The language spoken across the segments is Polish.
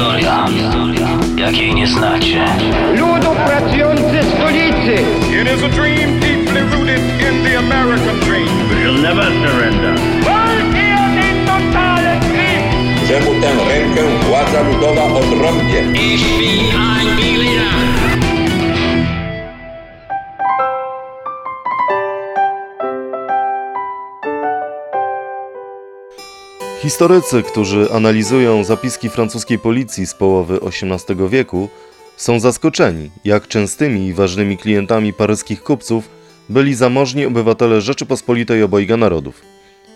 Historia, jakiej nie znacie. Ludu pracujący stolicy! It is a dream deeply rooted in the American dream. We'll never surrender. Czemu tę rękę władza ludowa odrąbie? Historycy, którzy analizują zapiski francuskiej policji z połowy XVIII wieku, są zaskoczeni, jak częstymi i ważnymi klientami paryskich kupców byli zamożni obywatele Rzeczypospolitej obojga narodów.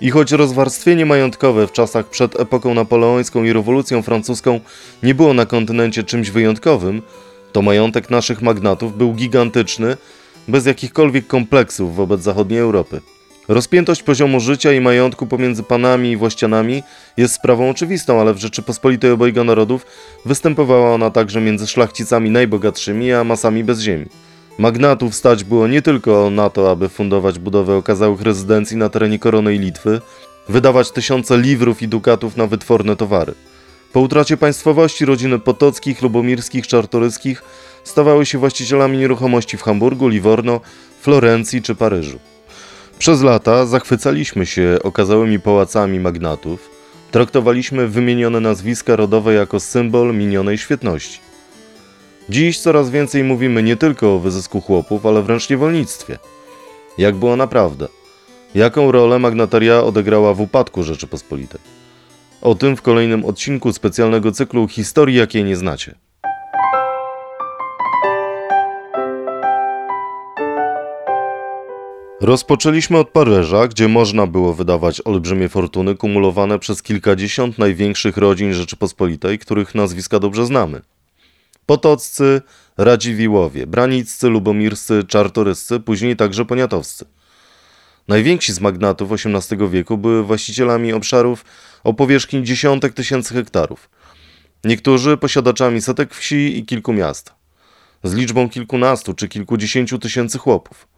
I choć rozwarstwienie majątkowe w czasach przed epoką napoleońską i rewolucją francuską nie było na kontynencie czymś wyjątkowym, to majątek naszych magnatów był gigantyczny, bez jakichkolwiek kompleksów wobec zachodniej Europy. Rozpiętość poziomu życia i majątku pomiędzy panami i włościanami jest sprawą oczywistą, ale w Rzeczypospolitej obojga narodów występowała ona także między szlachcicami najbogatszymi a masami bez ziemi. Magnatów stać było nie tylko na to, aby fundować budowę okazałych rezydencji na terenie korony i Litwy, wydawać tysiące liwrów i dukatów na wytworne towary. Po utracie państwowości rodziny Potockich, Lubomirskich, Czartoryskich stawały się właścicielami nieruchomości w Hamburgu, Livorno, Florencji czy Paryżu. Przez lata zachwycaliśmy się okazałymi pałacami magnatów, traktowaliśmy wymienione nazwiska rodowe jako symbol minionej świetności. Dziś coraz więcej mówimy nie tylko o wyzysku chłopów, ale wręcz niewolnictwie. Jak było naprawdę? Jaką rolę magnataria odegrała w upadku Rzeczypospolitej? O tym w kolejnym odcinku specjalnego cyklu Historii, jakiej nie znacie. Rozpoczęliśmy od Paryża, gdzie można było wydawać olbrzymie fortuny kumulowane przez kilkadziesiąt największych rodzin Rzeczypospolitej, których nazwiska dobrze znamy. Potoccy, Radziwiłowie, Braniccy, Lubomirscy, Czartoryscy, później także Poniatowscy. Najwięksi z magnatów XVIII wieku były właścicielami obszarów o powierzchni dziesiątek tysięcy hektarów. Niektórzy posiadaczami setek wsi i kilku miast, z liczbą kilkunastu czy kilkudziesięciu tysięcy chłopów.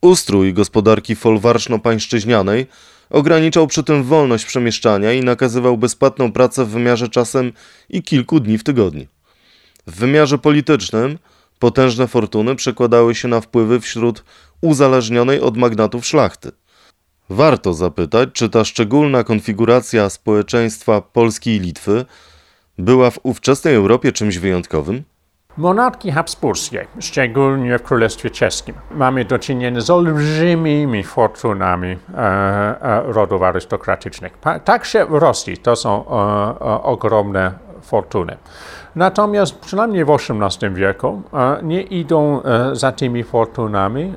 Ustrój gospodarki folwarczno-pańszczyźnianej ograniczał przy tym wolność przemieszczania i nakazywał bezpłatną pracę w wymiarze czasem i kilku dni w tygodniu. W wymiarze politycznym potężne fortuny przekładały się na wpływy wśród uzależnionej od magnatów szlachty. Warto zapytać, czy ta szczególna konfiguracja społeczeństwa Polski i Litwy była w ówczesnej Europie czymś wyjątkowym? Monarchii habsburskiej, szczególnie w Królestwie Czeskim, mamy do czynienia z olbrzymimi fortunami e, e, rodów arystokratycznych. Także w Rosji to są e, ogromne fortuny. Natomiast przynajmniej w XVIII wieku nie idą za tymi fortunami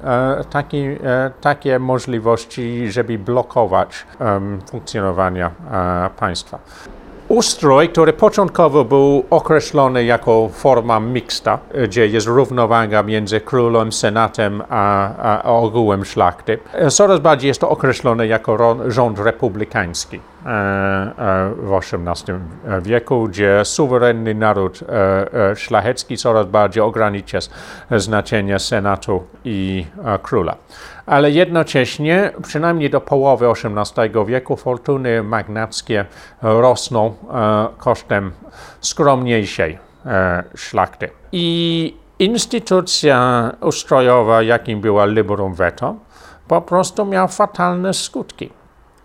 takie, możliwości, żeby blokować em, funkcjonowania e, państwa. Ustrój, który początkowo był określony jako forma mixta, gdzie jest równowaga między królem, senatem a, a ogółem szlachty. Coraz bardziej jest to określone jako rząd republikański w XVIII wieku, gdzie suwerenny naród e, e, szlachecki coraz bardziej ogranicza znaczenie senatu i e, króla. Ale jednocześnie, przynajmniej do połowy XVIII wieku, fortuny magnackie rosną e, kosztem skromniejszej e, szlachty. I instytucja ustrojowa, jakim była liberum veto, po prostu miała fatalne skutki.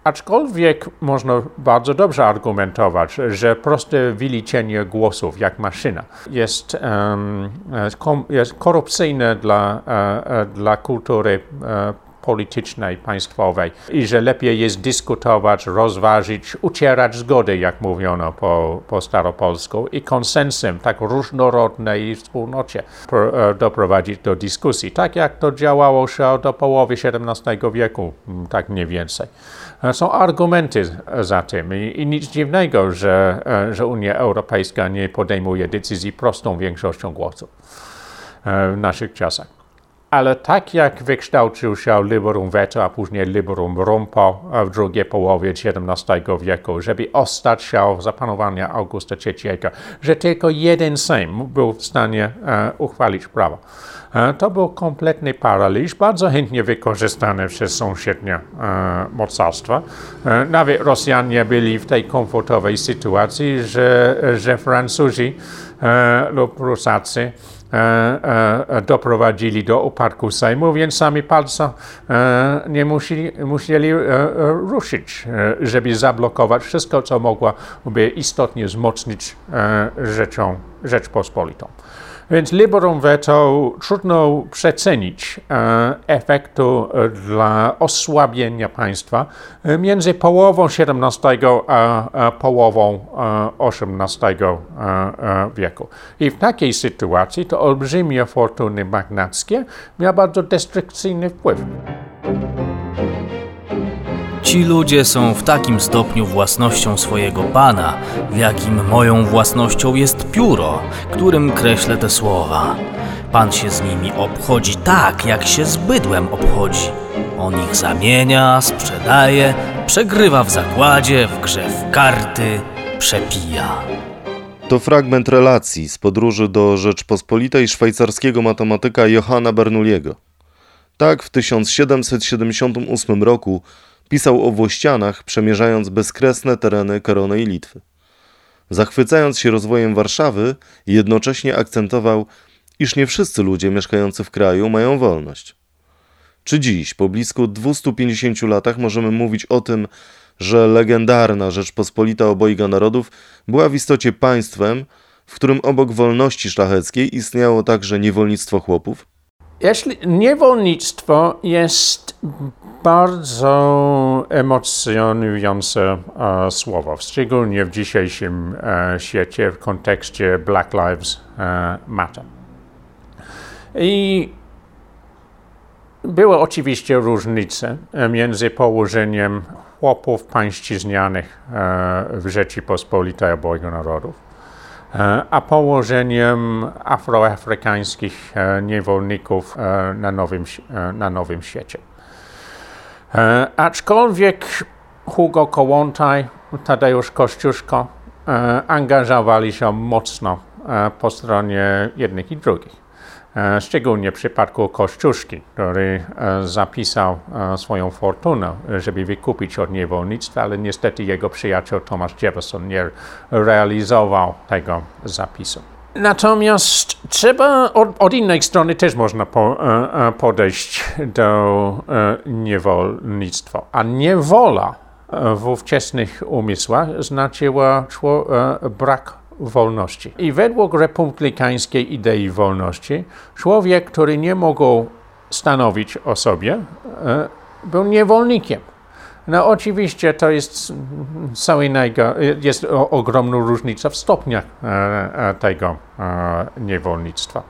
Aczkolwiek można bardzo dobrze argumentować, że proste wyliczenie głosów, jak maszyna, jest, kom, jest korupcyjne dla, e, e, dla kultury politycznej, państwowej i że lepiej jest dyskutować, rozważyć, ucierać zgody, jak mówiono po, po staropolsku i konsensem tak różnorodnej wspólnocie pro, doprowadzić do dyskusji, tak jak to działało się do połowy XVII wieku, tak mniej więcej. E, Są argumenty za tym i, nic dziwnego, że, e, że Unia Europejska nie podejmuje decyzji prostą większością głosów e, w naszych czasach. Ale tak jak wykształcił się liberum veto, a później liberum rumpo w drugiej połowie XVII wieku, żeby ostać się zapanowania Augusta III, że tylko jeden Sejm był w stanie e, uchwalić prawo. E, to był kompletny paraliż, bardzo chętnie wykorzystany przez sąsiednie e, mocarstwa. E, nawet Rosjanie byli w tej komfortowej sytuacji, że, że Francuzi e, lub Prusacy e, doprowadzili do upadku Sejmu, więc sami palce e, nie musieli, e, e, ruszyć, e, żeby zablokować wszystko, co mogłoby istotnie wzmocnić e, rzeczą, Rzeczpospolitą. Więc liberum veto trudno przecenić e, efektu dla osłabienia państwa e, między połową XVII a, połową XVIII e, wieku. I w takiej sytuacji to olbrzymie fortuny magnackie miały bardzo destrukcyjny wpływ. Ci ludzie są w takim stopniu własnością swojego pana, w jakim moją własnością jest pióro, którym kreślę te słowa. Pan się z nimi obchodzi tak, jak się z bydłem obchodzi. On ich zamienia, sprzedaje, przegrywa w zakładzie, w grze w karty, przepija. To fragment relacji z podróży do Rzeczpospolitej szwajcarskiego matematyka Johanna Bernoulliego. Tak w 1778 roku pisał o Włościanach, przemierzając bezkresne tereny Korony i Litwy. Zachwycając się rozwojem Warszawy, jednocześnie akcentował, iż nie wszyscy ludzie mieszkający w kraju mają wolność. Czy dziś, po blisko 250 latach, możemy mówić o tym, że legendarna Rzeczpospolita obojga narodów była w istocie państwem, w którym obok wolności szlacheckiej istniało także niewolnictwo chłopów? Jeśli niewolnictwo jest bardzo emocjonujące e, słowo, szczególnie w dzisiejszym e, świecie w kontekście Black Lives e, Matter. I były oczywiście różnice e, między położeniem chłopów pańszczyźnianych e, w Rzeczypospolitej obojga narodów, a położeniem afroafrykańskich e, niewolników e, na nowym, e, na nowym świecie. E, aczkolwiek Hugo Kołłątaj, Tadeusz Kościuszko e, angażowali się mocno e, po stronie jednych i drugich. E, Szczególnie w przypadku Kościuszki, który e, zapisał e, swoją fortunę, żeby wykupić od niewolnictwa, ale niestety jego przyjaciel Thomas Jefferson nie realizował tego zapisu. Natomiast trzeba od, od innej strony też można po, podejść do niewolnictwa. A niewola w ówczesnych umysłach znaczyła brak wolności. I według republikańskiej idei wolności, człowiek, który nie mógł stanowić o sobie, e, był niewolnikiem. No oczywiście to jest co innego, jest ogromna różnica w stopniach e, e, tego niewolnictwa.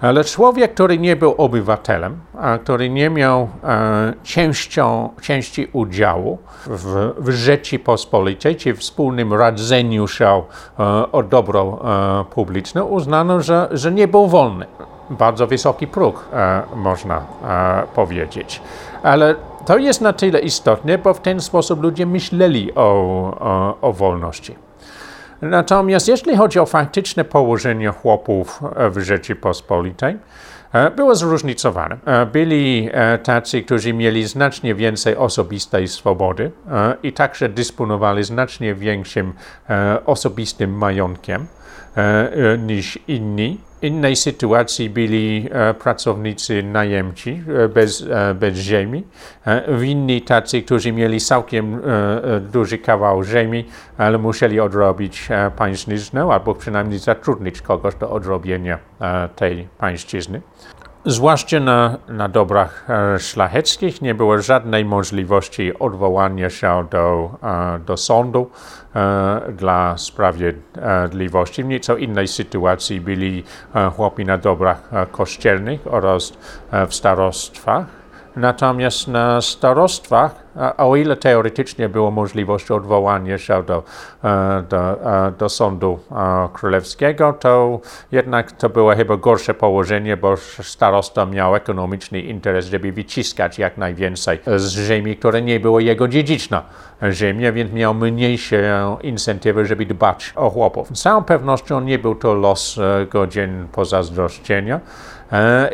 Ale człowiek, który nie był obywatelem, a który nie miał e, częścią, części udziału w, w Rzeczypospolitej, czy wspólnym radzeniu się e, o dobro e, publiczne, uznano, że, że nie był wolny. Bardzo wysoki próg, e, można e, powiedzieć. Ale to jest na tyle istotne, bo w ten sposób ludzie myśleli o, o, o wolności. Natomiast jeśli chodzi o faktyczne położenie chłopów e, w Rzeczypospolitej, e, było zróżnicowane. E, Byli tacy, którzy mieli znacznie więcej osobistej swobody i także dysponowali znacznie większym osobistym majątkiem niż inni. Innej sytuacji byli e, pracownicy najemci e, bez, e, bez ziemi, w innej tacy, którzy mieli całkiem duży kawał ziemi, ale musieli odrobić pańszczyznę albo przynajmniej zatrudnić kogoś do odrobienia tej pańszczyzny. Zwłaszcza na, na dobrach e, szlacheckich nie było żadnej możliwości odwołania się do, e, do sądu e, dla sprawiedliwości. W nieco innej sytuacji byli chłopi na dobrach kościelnych oraz w starostwach. Natomiast na starostwach o ile teoretycznie było możliwość odwołania się do, do, do sądu królewskiego, to jednak to było chyba gorsze położenie, bo starosta miał ekonomiczny interes, żeby wyciskać jak najwięcej z ziemi, która nie była jego dziedziczna ziemia, więc miał mniejsze incentywy, żeby dbać o chłopów. Z całą pewnością nie był to los godzin pozazdroszczenia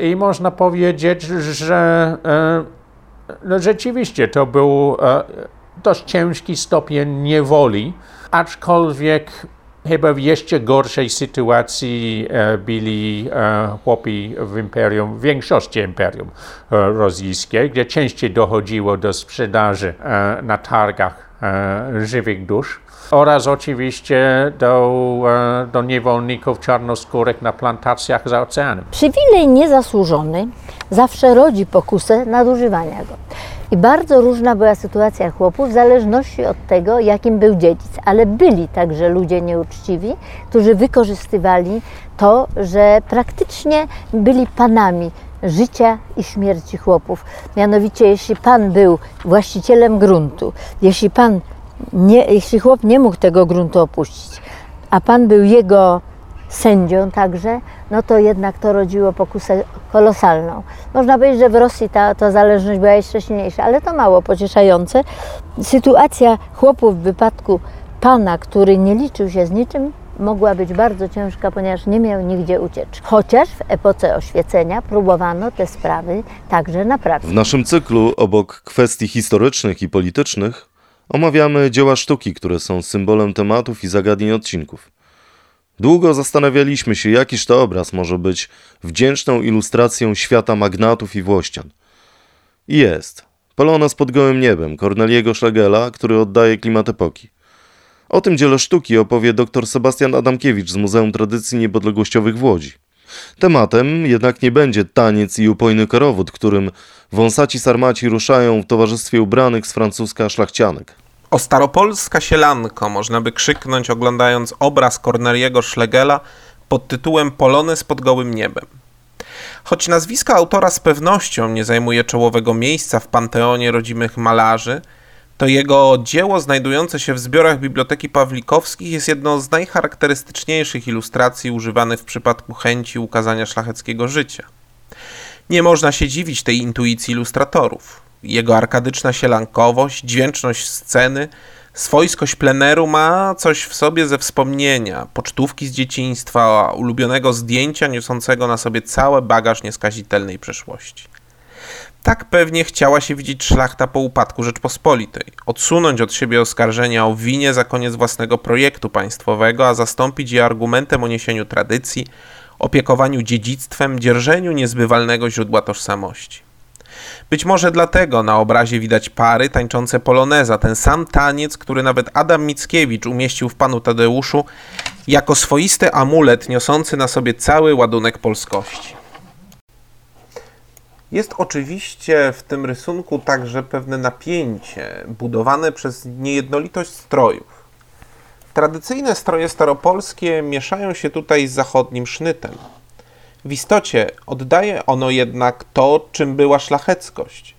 i można powiedzieć, że no rzeczywiście to był e, dość ciężki stopień niewoli, aczkolwiek chyba w jeszcze gorszej sytuacji e, byli e, chłopi w imperium, w większości imperium rosyjskiej, gdzie częściej dochodziło do sprzedaży na targach żywych dusz oraz oczywiście do, do niewolników czarnoskórych na plantacjach za oceanem. Przywilej niezasłużony zawsze rodzi pokusę nadużywania go. I bardzo różna była sytuacja chłopów w zależności od tego, jakim był dziedzic. Ale byli także ludzie nieuczciwi, którzy wykorzystywali to, że praktycznie byli panami życia i śmierci chłopów. Mianowicie, jeśli pan był właścicielem gruntu, jeśli pan nie, jeśli chłop nie mógł tego gruntu opuścić, a pan był jego sędzią także, no to jednak to rodziło pokusę kolosalną. Można powiedzieć, że w Rosji ta, ta zależność była jeszcze silniejsza, ale to mało pocieszające. Sytuacja chłopów w wypadku pana, który nie liczył się z niczym, mogła być bardzo ciężka, ponieważ nie miał nigdzie ucieczki. Chociaż w epoce oświecenia próbowano te sprawy także naprawić. W naszym cyklu, obok kwestii historycznych i politycznych, omawiamy dzieła sztuki, które są symbolem tematów i zagadnień odcinków. Długo zastanawialiśmy się, jakiż to obraz może być wdzięczną ilustracją świata magnatów i włościan. I jest. Polonez pod gołym niebem Corneliego Schlegela, który oddaje klimat epoki. O tym dziele sztuki opowie dr Sebastian Adamkiewicz z Muzeum Tradycji Niepodległościowych w Łodzi. Tematem jednak nie będzie taniec i upojny korowód, którym wąsaci sarmaci ruszają w towarzystwie ubranych z francuska szlachcianek. O staropolska sielanko można by krzyknąć oglądając obraz Corneliego Schlegela pod tytułem Polonez pod gołym niebem. Choć nazwisko autora z pewnością nie zajmuje czołowego miejsca w panteonie rodzimych malarzy, to jego dzieło znajdujące się w zbiorach Biblioteki Pawlikowskich jest jedną z najcharakterystyczniejszych ilustracji używanych w przypadku chęci ukazania szlacheckiego życia. Nie można się dziwić tej intuicji ilustratorów. Jego arkadyczna sielankowość, dźwięczność sceny, swojskość pleneru ma coś w sobie ze wspomnienia, pocztówki z dzieciństwa, ulubionego zdjęcia niosącego na sobie cały bagaż nieskazitelnej przeszłości. Tak pewnie chciała się widzieć szlachta po upadku Rzeczpospolitej. Odsunąć od siebie oskarżenia o winie za koniec własnego projektu państwowego, a zastąpić je argumentem o niesieniu tradycji, opiekowaniu dziedzictwem, dzierżeniu niezbywalnego źródła tożsamości. Być może dlatego na obrazie widać pary tańczące poloneza, ten sam taniec, który nawet Adam Mickiewicz umieścił w Panu Tadeuszu jako swoisty amulet niosący na sobie cały ładunek polskości. Jest oczywiście w tym rysunku także pewne napięcie budowane przez niejednolitość strojów. Tradycyjne stroje staropolskie mieszają się tutaj z zachodnim sznytem. W istocie oddaje ono jednak to, czym była szlacheckość.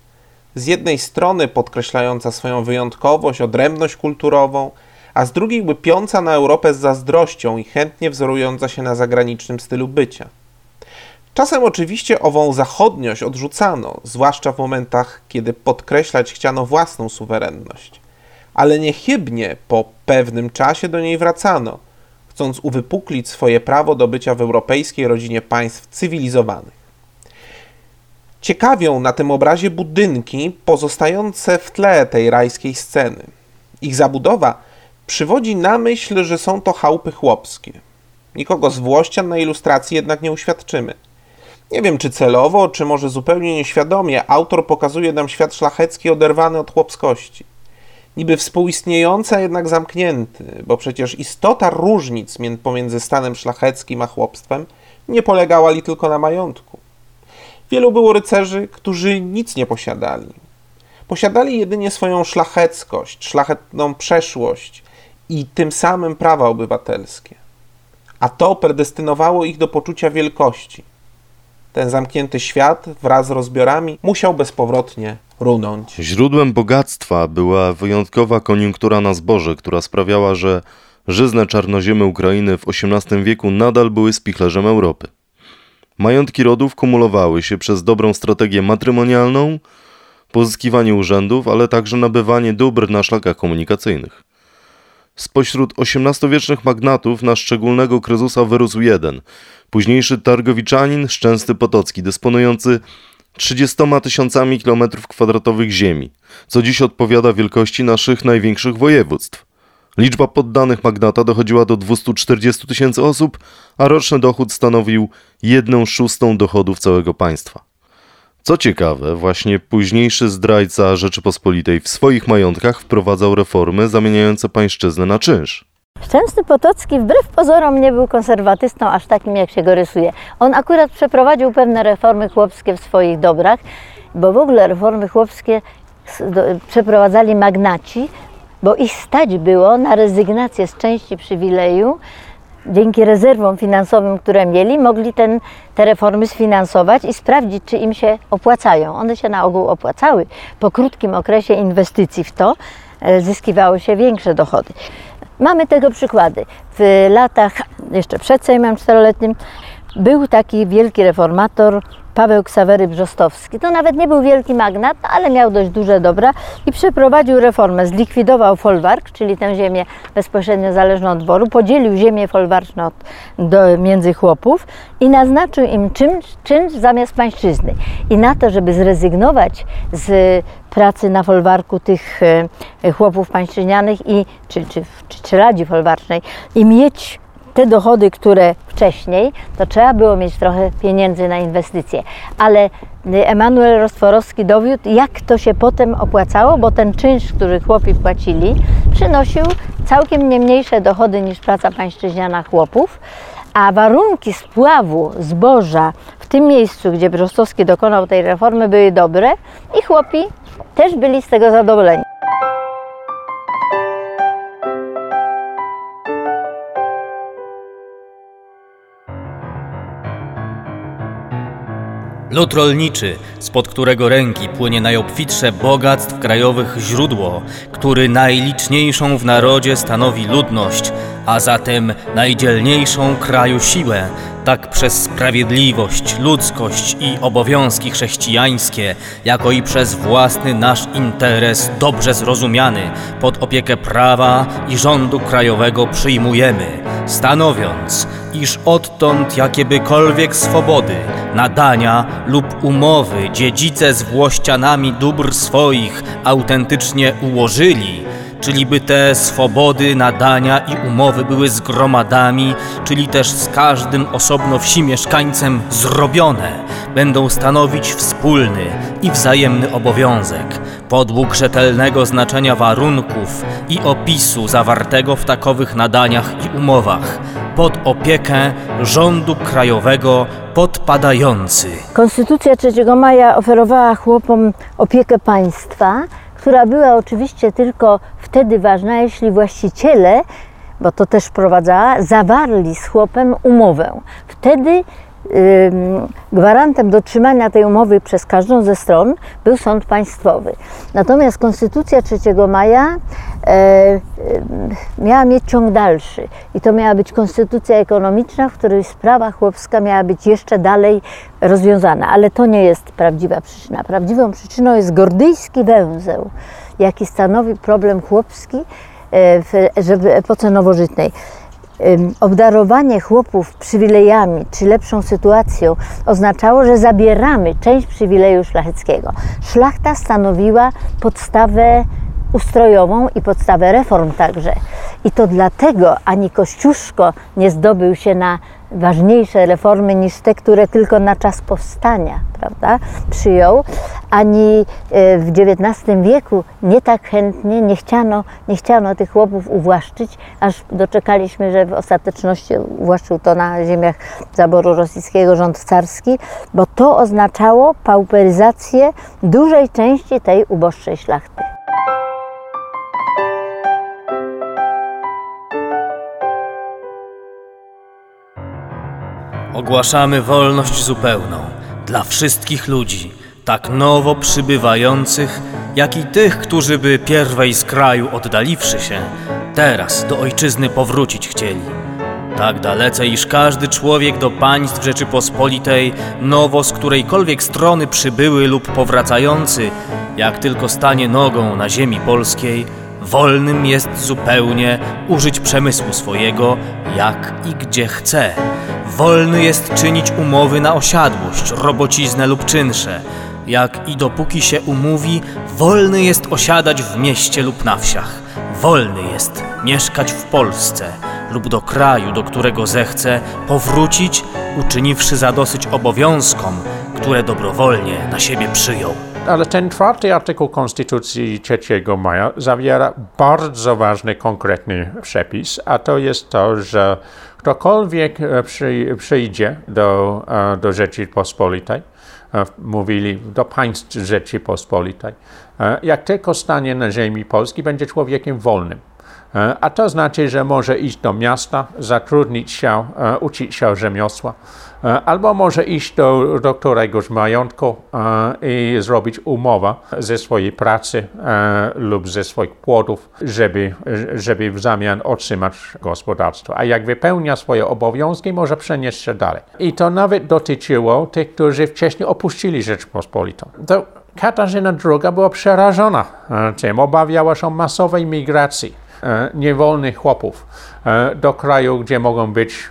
Z jednej strony podkreślająca swoją wyjątkowość, odrębność kulturową, a z drugiej łypiąca na Europę z zazdrością i chętnie wzorująca się na zagranicznym stylu bycia. Czasem oczywiście ową zachodniość odrzucano, zwłaszcza w momentach, kiedy podkreślać chciano własną suwerenność. Ale niechybnie po pewnym czasie do niej wracano, chcąc uwypuklić swoje prawo do bycia w europejskiej rodzinie państw cywilizowanych. Ciekawią na tym obrazie budynki pozostające w tle tej rajskiej sceny. Ich zabudowa przywodzi na myśl, że są to chałupy chłopskie. Nikogo z Włościan na ilustracji jednak nie uświadczymy. Nie wiem, czy celowo, czy może zupełnie nieświadomie, autor pokazuje nam świat szlachecki oderwany od chłopskości. Niby współistniejący, a jednak zamknięty, bo przecież istota różnic pomiędzy stanem szlacheckim a chłopstwem nie polegała li tylko na majątku. Wielu było rycerzy, którzy nic nie posiadali. Posiadali jedynie swoją szlacheckość, szlachetną przeszłość i tym samym prawa obywatelskie. A to predestynowało ich do poczucia wielkości – ten zamknięty świat wraz z rozbiorami musiał bezpowrotnie runąć. Źródłem bogactwa była wyjątkowa koniunktura na zboże, która sprawiała, że żyzne czarnoziemy Ukrainy w XVIII wieku nadal były spichlerzem Europy. Majątki rodów kumulowały się przez dobrą strategię matrymonialną, pozyskiwanie urzędów, ale także nabywanie dóbr na szlakach komunikacyjnych. Spośród XVIII-wiecznych magnatów na szczególnego kryzusa wyrósł jeden, późniejszy targowiczanin Szczęsty Potocki, dysponujący 30 tysiącami kilometrów kwadratowych ziemi, co dziś odpowiada wielkości naszych największych województw. Liczba poddanych magnata dochodziła do 240 tysięcy osób, a roczny dochód stanowił 1 szóstą dochodów całego państwa. Co ciekawe, właśnie późniejszy zdrajca Rzeczypospolitej w swoich majątkach wprowadzał reformy zamieniające pańszczyznę na czynsz. Szczęsny Potocki wbrew pozorom nie był konserwatystą aż takim, jak się go rysuje. On akurat przeprowadził pewne reformy chłopskie w swoich dobrach, bo w ogóle reformy chłopskie przeprowadzali magnaci, bo ich stać było na rezygnację z części przywileju. Dzięki rezerwom finansowym, które mieli, mogli ten, te reformy sfinansować i sprawdzić, czy im się opłacają. One się na ogół opłacały. Po krótkim okresie inwestycji w to e, zyskiwały się większe dochody. Mamy tego przykłady. W latach jeszcze przed Sejmem Czteroletnim był taki wielki reformator Paweł Ksawery Brzostowski. To nawet nie był wielki magnat, ale miał dość duże dobra i przeprowadził reformę. Zlikwidował folwark, czyli tę ziemię bezpośrednio zależną od dworu, podzielił ziemię folwarczną do, między chłopów i naznaczył im czynsz, czynsz zamiast pańszczyzny. I na to, żeby zrezygnować z pracy na folwarku tych e, chłopów pańszczyźnianych i, czy, czy, czy, czy radzi folwarcznej i mieć te dochody, które wcześniej, to trzeba było mieć trochę pieniędzy na inwestycje. Ale Emanuel Rostworowski dowiódł, jak to się potem opłacało, bo ten czynsz, który chłopi płacili, przynosił całkiem nie mniejsze dochody niż praca pańszczyźniana chłopów, a warunki spławu zboża w tym miejscu, gdzie Brzostowski dokonał tej reformy, były dobre i chłopi też byli z tego zadowoleni. Lud rolniczy, spod którego ręki płynie najobfitsze bogactw krajowych źródło, który najliczniejszą w narodzie stanowi ludność, a zatem najdzielniejszą kraju siłę, tak przez sprawiedliwość, ludzkość i obowiązki chrześcijańskie, jako i przez własny nasz interes dobrze zrozumiany, pod opiekę prawa i rządu krajowego przyjmujemy, stanowiąc, iż odtąd jakiebykolwiek swobody, nadania lub umowy dziedzice z włościanami dóbr swoich autentycznie ułożyli, czyli by te swobody, nadania i umowy były z gromadami, czyli też z każdym osobno wsi mieszkańcem zrobione, będą stanowić wspólny i wzajemny obowiązek, podług rzetelnego znaczenia warunków i opisu zawartego w takowych nadaniach i umowach, pod opiekę rządu krajowego podpadający. Konstytucja 3 maja oferowała chłopom opiekę państwa, która była oczywiście tylko wtedy ważna, jeśli właściciele, bo to też wprowadzała, zawarli z chłopem umowę. Wtedy gwarantem dotrzymania tej umowy przez każdą ze stron był sąd państwowy. Natomiast Konstytucja 3 maja e, miała mieć ciąg dalszy i to miała być konstytucja ekonomiczna, w której sprawa chłopska miała być jeszcze dalej rozwiązana, ale to nie jest prawdziwa przyczyna. Prawdziwą przyczyną jest gordyjski węzeł, jaki stanowi problem chłopski e, w epoce nowożytnej obdarowanie chłopów przywilejami czy lepszą sytuacją oznaczało, że zabieramy część przywileju szlacheckiego. Szlachta stanowiła podstawę ustrojową i podstawę reform także. I to dlatego ani Kościuszko nie zdobył się na ważniejsze reformy niż te, które tylko na czas powstania prawda, przyjął, ani e, w XIX wieku nie tak chętnie nie chciano, nie chciano tych chłopów uwłaszczyć, aż doczekaliśmy, że w ostateczności uwłaszczył to na ziemiach zaboru rosyjskiego rząd carski, bo to oznaczało pauperyzację dużej części tej uboższej szlachty. Ogłaszamy wolność zupełną dla wszystkich ludzi, tak nowo przybywających, jak i tych, którzy by pierwej z kraju oddaliwszy się, teraz do ojczyzny powrócić chcieli. Tak dalece, iż każdy człowiek do państw Rzeczypospolitej, nowo z którejkolwiek strony przybyły lub powracający, jak tylko stanie nogą na ziemi polskiej, wolnym jest zupełnie użyć przemysłu swojego, jak i gdzie chce. Wolny jest czynić umowy na osiadłość, robociznę lub czynsze, jak i dopóki się umówi, wolny jest osiadać w mieście lub na wsiach. Wolny jest mieszkać w Polsce lub do kraju, do którego zechce powrócić, uczyniwszy zadosyć obowiązkom, które dobrowolnie na siebie przyjął. Ale ten czwarty artykuł Konstytucji 3 maja zawiera bardzo ważny, konkretny przepis, a to jest to, że ktokolwiek e, przy, przyjdzie do, e, do Rzeczypospolitej, e, mówili do państw Rzeczypospolitej, jak tylko stanie na ziemi polskiej, będzie człowiekiem wolnym. A to znaczy, że może iść do miasta, zatrudnić się, uczyć się rzemiosła, E, albo może iść do, do któregoś majątku e, i zrobić umowę ze swojej pracy e, lub ze swoich płodów, żeby, żeby w zamian otrzymać gospodarstwo. A jak wypełnia swoje obowiązki, może przenieść się dalej. I to nawet dotyczyło tych, którzy wcześniej opuścili Rzeczpospolitą. To Katarzyna II była przerażona tym, obawiała się masowej migracji niewolnych chłopów do kraju, gdzie mogą być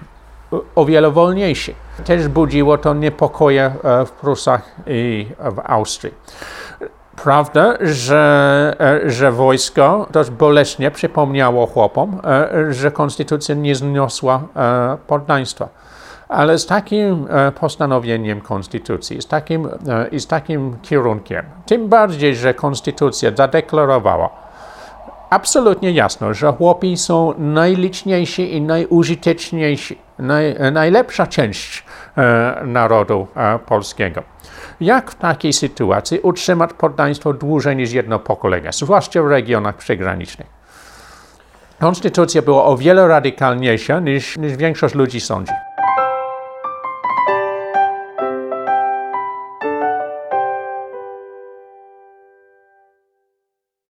o wiele wolniejsi. Też budziło to niepokoje e, w Prusach i w Austrii. Prawda, że, e, że wojsko dość boleśnie przypomniało chłopom, e, że konstytucja nie zniosła poddaństwa. Ale z takim postanowieniem konstytucji, z takim, z takim kierunkiem, tym bardziej, że konstytucja zadeklarowała, absolutnie jasno, że chłopi są najliczniejsi i najużyteczniejsi, naj, najlepsza część e, narodu e, polskiego. Jak w takiej sytuacji utrzymać poddaństwo dłużej niż jedno pokolenie, zwłaszcza w regionach przygranicznych? Konstytucja była o wiele radykalniejsza niż, niż większość ludzi sądzi.